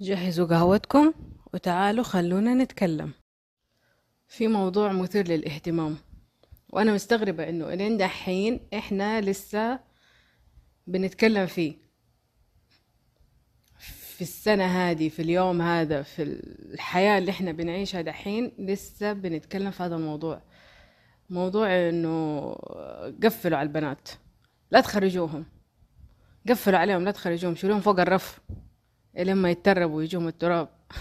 جهزوا قهوتكم وتعالوا خلونا نتكلم. في موضوع مثير للاهتمام وأنا مستغربة إنه إلين دحين إحنا لسه بنتكلم فيه. في السنة هذه في اليوم هذا في الحياة اللي إحنا بنعيشها دحين لسه بنتكلم في هذا الموضوع. موضوع إنه قفلوا على البنات لا تخرجوهم. قفلوا عليهم لا تخرجوهم شيلوهم فوق الرف. لما يتربوا ويجوهم التراب.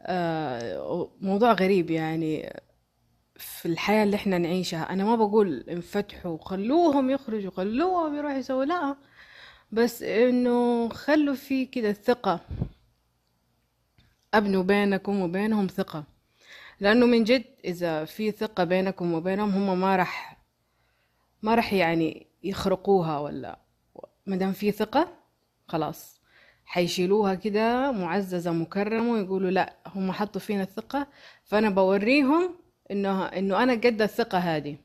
آه، موضوع غريب يعني في الحياة اللي إحنا نعيشها. أنا ما بقول انفتحوا خلوهم يخرجوا خلوهم يروحوا يسووا لا. بس إنه خلوا في كده الثقة أبنوا بينكم وبينهم ثقة. لأنه من جد إذا في ثقة بينكم وبينهم هم ما راح ما راح يعني يخرقوها ولا مادام في ثقة خلاص. حيشيلوها كده معززة مكرمة ويقولوا لا هم حطوا فينا الثقة فأنا بوريهم إنه إنه أنا قد الثقة هذه.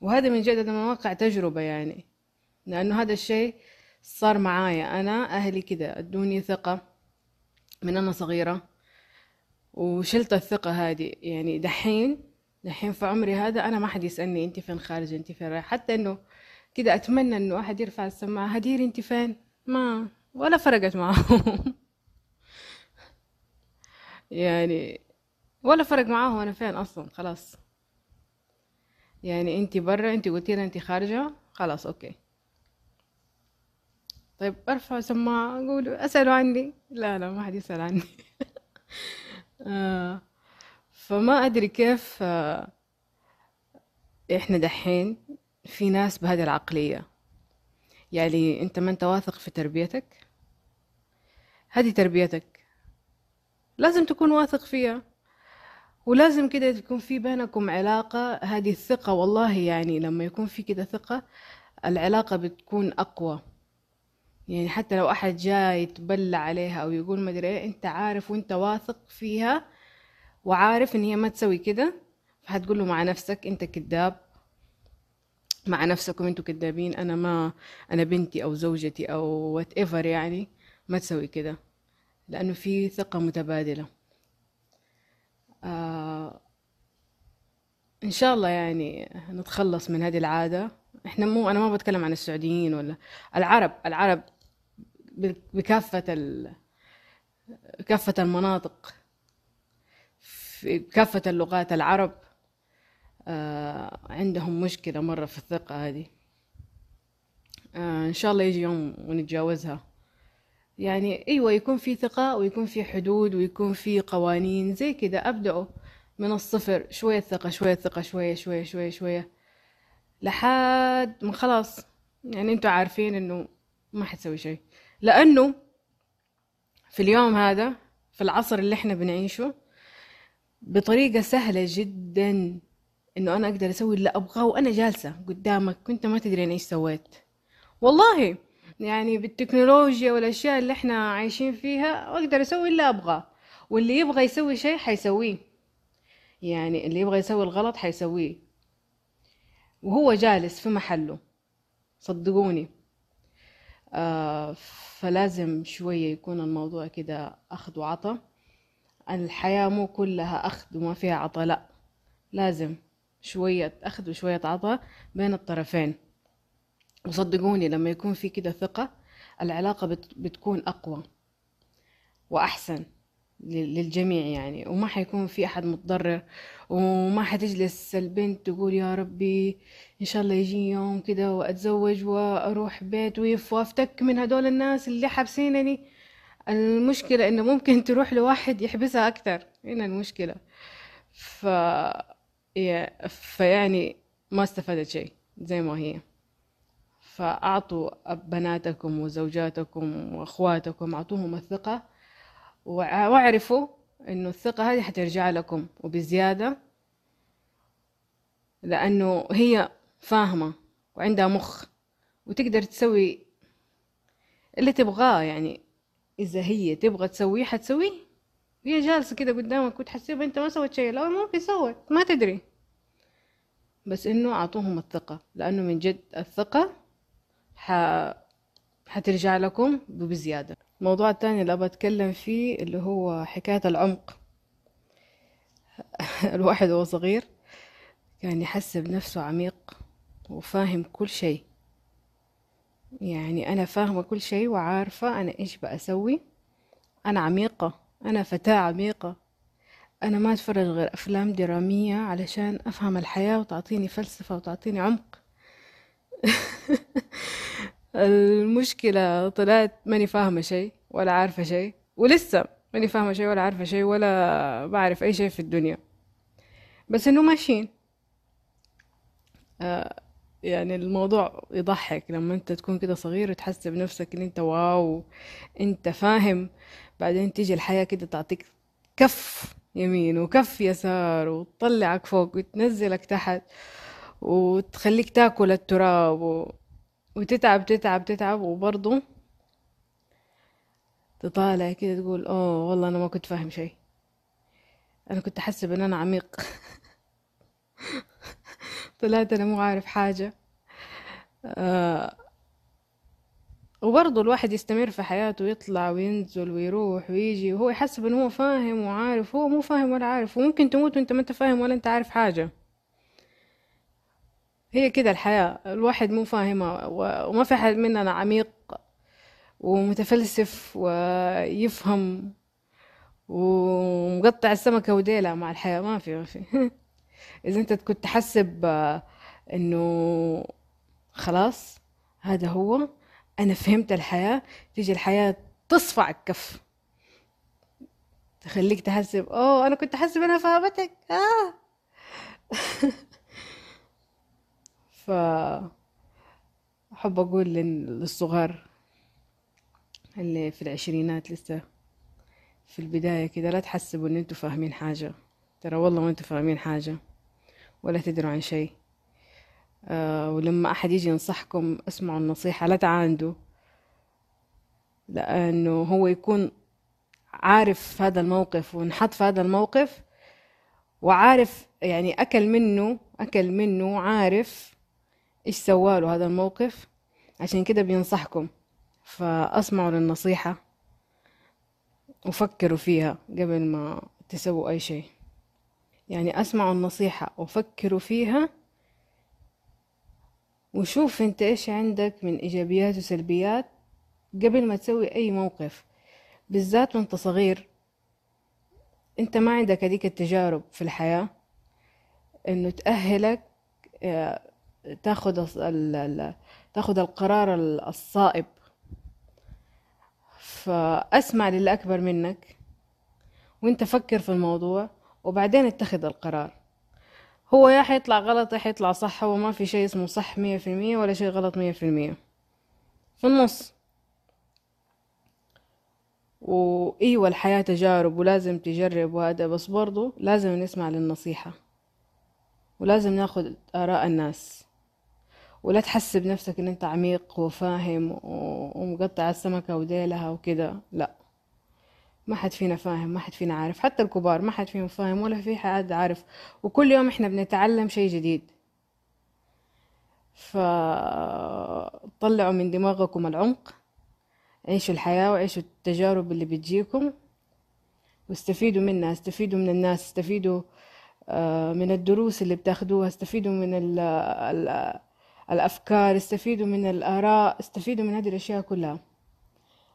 وهذا من جد من واقع تجربة يعني لأنه هذا الشيء صار معايا أنا أهلي كده أدوني ثقة من أنا صغيرة وشلت الثقة هذه. يعني دحين دحين في عمري هذا أنا ما حد يسألني أنت فين خارجة أنت فين رايحة حتى إنه كده أتمنى إنه أحد يرفع السماعة هدير أنت فين؟ ما ولا فرقت معاهم. يعني ولا فرق معاهم أنا فين أصلا خلاص. يعني انت برا انت قلتي لها انت خارجة خلاص أوكي. طيب أرفع سماعة أقول اسألوا عني. لا لا ما حد يسأل عني. آه فما أدري كيف آه إحنا دحين في ناس بهذه العقلية. يعني أنت ما أنت واثق في تربيتك؟ هذه تربيتك. لازم تكون واثق فيها. ولازم كده تكون في بينكم علاقة. هذه الثقة والله يعني لما يكون في كده ثقة العلاقة بتكون أقوى. يعني حتى لو أحد جاي يتبلى عليها أو يقول مدري إيه أنت عارف وأنت واثق فيها وعارف إن هي ما تسوي كده فهتقول له مع نفسك أنت كذاب. مع نفسكم أنتوا كدابين أنا ما أنا بنتي أو زوجتي أو وات ايفر يعني ما تسوي كده لأنه في ثقة متبادلة. آه إن شاء الله يعني نتخلص من هذه العادة. إحنا مو أنا ما بتكلم عن السعوديين ولا العرب العرب بكافة ال... كافة المناطق في كافة اللغات العرب عندهم مشكلة مرة في الثقة هذه. آه إن شاء الله يجي يوم ونتجاوزها. يعني أيوة يكون في ثقة ويكون في حدود ويكون في قوانين. زي كده أبدأوا من الصفر. شوية ثقة شوية ثقة شوية شوية شوية شوية. لحد ما خلاص. يعني أنتوا عارفين إنه ما حتسوي شيء. لأنه في اليوم هذا في العصر اللي إحنا بنعيشه بطريقة سهلة جدا. إنه أنا أقدر أسوي اللي أبغاه وأنا جالسة قدامك كنت ما تدري إيش سويت. والله يعني بالتكنولوجيا والأشياء اللي إحنا عايشين فيها أقدر أسوي اللي أبغاه. واللي يبغى يسوي شيء حيسويه. يعني اللي يبغى يسوي الغلط حيسويه. وهو جالس في محله. صدقوني. آه فلازم شوية يكون الموضوع كده أخذ وعطا الحياة مو كلها أخذ وما فيها عطا لأ. لازم. شوية أخذ وشوية عطاء بين الطرفين. وصدقوني لما يكون في كده ثقة العلاقة بتكون أقوى وأحسن للجميع يعني. وما حيكون في أحد متضرر وما حتجلس البنت تقول يا ربي إن شاء الله يجي يوم كده وأتزوج وأروح بيت ويف وأفتك من هدول الناس اللي حابسينني. المشكلة إنه ممكن تروح لواحد يحبسها أكتر. هنا المشكلة. ف فيعني ما استفادت شيء زي ما هي. فأعطوا بناتكم وزوجاتكم وأخواتكم أعطوهم الثقة واعرفوا إنه الثقة هذه حترجع لكم وبزيادة لأنه هي فاهمة وعندها مخ وتقدر تسوي اللي تبغاه. يعني إذا هي تبغى تسويه حتسويه. هي جالسة كده قدامك وتحسيب انت ما سويت شيء لا ممكن سوت ما تدري. بس إنه أعطوهم الثقة لأنه من جد الثقة ح... حترجع لكم بزيادة. الموضوع الثاني اللي بتكلم فيه اللي هو حكاية العمق. الواحد وهو صغير كان يحس بنفسه عميق وفاهم كل شيء. يعني أنا فاهمة كل شيء وعارفة أنا إيش بأسوي. أنا عميقة. أنا فتاة عميقة. أنا ما أتفرج غير أفلام درامية علشان أفهم الحياة وتعطيني فلسفة وتعطيني عمق. المشكلة طلعت ماني فاهمة شيء ولا عارفة شيء ولسه ماني فاهمة شيء ولا عارفة شيء ولا بعرف أي شيء في الدنيا. بس إنه ماشيين. آه يعني الموضوع يضحك لما أنت تكون كده صغير وتحس بنفسك إن أنت واو أنت فاهم. بعدين تيجي الحياة كده تعطيك كف يمين وكف يسار وتطلعك فوق وتنزلك تحت وتخليك تاكل التراب و... وتتعب تتعب تتعب. وبرضه تطالع كده تقول أوه والله أنا ما كنت فاهم شيء. أنا كنت احسب ان أنا عميق. طلعت أنا مو عارف حاجة. آه وبرضه الواحد يستمر في حياته ويطلع وينزل ويروح ويجي وهو يحسب إنه هو فاهم وعارف هو مو فاهم ولا عارف وممكن تموت وأنت ما أنت فاهم ولا أنت عارف حاجة. هي كده الحياة الواحد مو فاهمها وما في حد مننا عميق ومتفلسف ويفهم ومقطع السمكة وديلها مع الحياة. ما في ما في. إذا أنت كنت تحسب إنه خلاص هذا هو أنا فهمت الحياة تيجي الحياة تصفع الكف. تخليك تحسب أوه أنا كنت أحسب أنا فهمتك. آه. ف أحب أقول للصغار اللي في العشرينات لسه في البداية كده لا تحسبوا إن أنتوا فاهمين حاجة. ترى والله ما أنتوا فاهمين حاجة ولا تدروا عن شيء. ولما أحد يجي ينصحكم اسمعوا النصيحة لا تعاندوا لأنه هو يكون عارف هذا الموقف ونحط في هذا الموقف وعارف يعني أكل منه أكل منه عارف إيش سواله هذا الموقف. عشان كده بينصحكم. فأسمعوا للنصيحة وفكروا فيها قبل ما تسووا أي شيء. يعني أسمعوا النصيحة وفكروا فيها وشوف انت إيش عندك من إيجابيات وسلبيات قبل ما تسوي أي موقف بالذات وانت صغير. انت ما عندك هذيك التجارب في الحياة إنه تأهلك آه، تاخد تاخد القرار الصائب. فأسمع للي أكبر منك وانت فكر في الموضوع وبعدين اتخذ القرار. هو يا حيطلع غلط يا حيطلع صح هو ما في شيء اسمه صح مية في المية ولا شيء غلط مية في المية. في النص. وإيوة الحياة تجارب ولازم تجرب وهذا بس برضو لازم نسمع للنصيحة. ولازم ناخد آراء الناس. ولا تحسب نفسك إن أنت عميق وفاهم ومقطع السمكة وديلها وكده لا. ما حد فينا فاهم ما حد فينا عارف حتى الكبار ما حد فيهم فاهم ولا في حد عارف. وكل يوم إحنا بنتعلم شيء جديد. فطلعوا من دماغكم العمق عيشوا الحياة وعيشوا التجارب اللي بتجيكم. واستفيدوا منها استفيدوا من الناس استفيدوا آه، من الدروس اللي بتاخدوها استفيدوا من ال ال الأفكار استفيدوا من الآراء استفيدوا من هذه الأشياء كلها.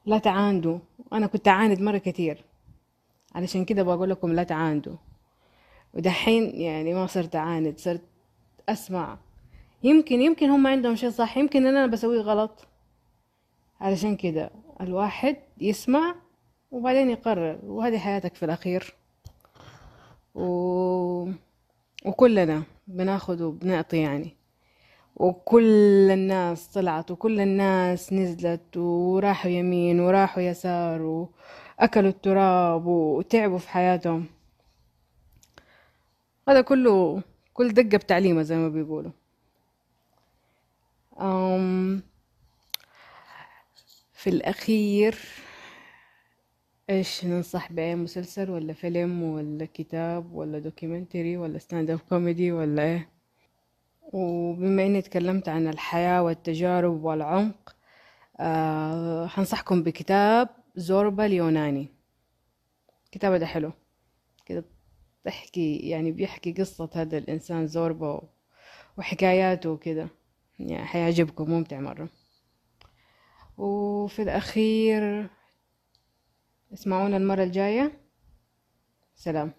لا تعاندوا. أنا كنت أعاند مرة كتير. علشان كده بقول لكم لا تعاندوا. ودحين يعني ما صرت أعاند صرت أسمع. يمكن يمكن هم عندهم شيء صح يمكن أنا بسويه غلط. علشان كده الواحد يسمع وبعدين يقرر وهذه حياتك في الأخير. و... وكلنا بناخد وبنعطي يعني. وكل الناس طلعت وكل الناس نزلت وراحوا يمين وراحوا يسار وأكلوا التراب وتعبوا في حياتهم. هذا كله كل دقة بتعليمة زي ما بيقولوا. أم في الأخير إيش ننصح بأي مسلسل ولا فيلم ولا كتاب ولا documentary ولا stand up comedy ولا إيه؟ وبما إني تكلمت عن الحياة والتجارب والعمق آه حنصحكم بكتاب زوربا اليوناني. الكتاب ده حلو. كده تحكي يعني بيحكي قصة هذا الإنسان زوربا وحكاياته وكده. يعني حيعجبكم ممتع مرة. وفي الأخير اسمعونا المرة الجاية. سلام.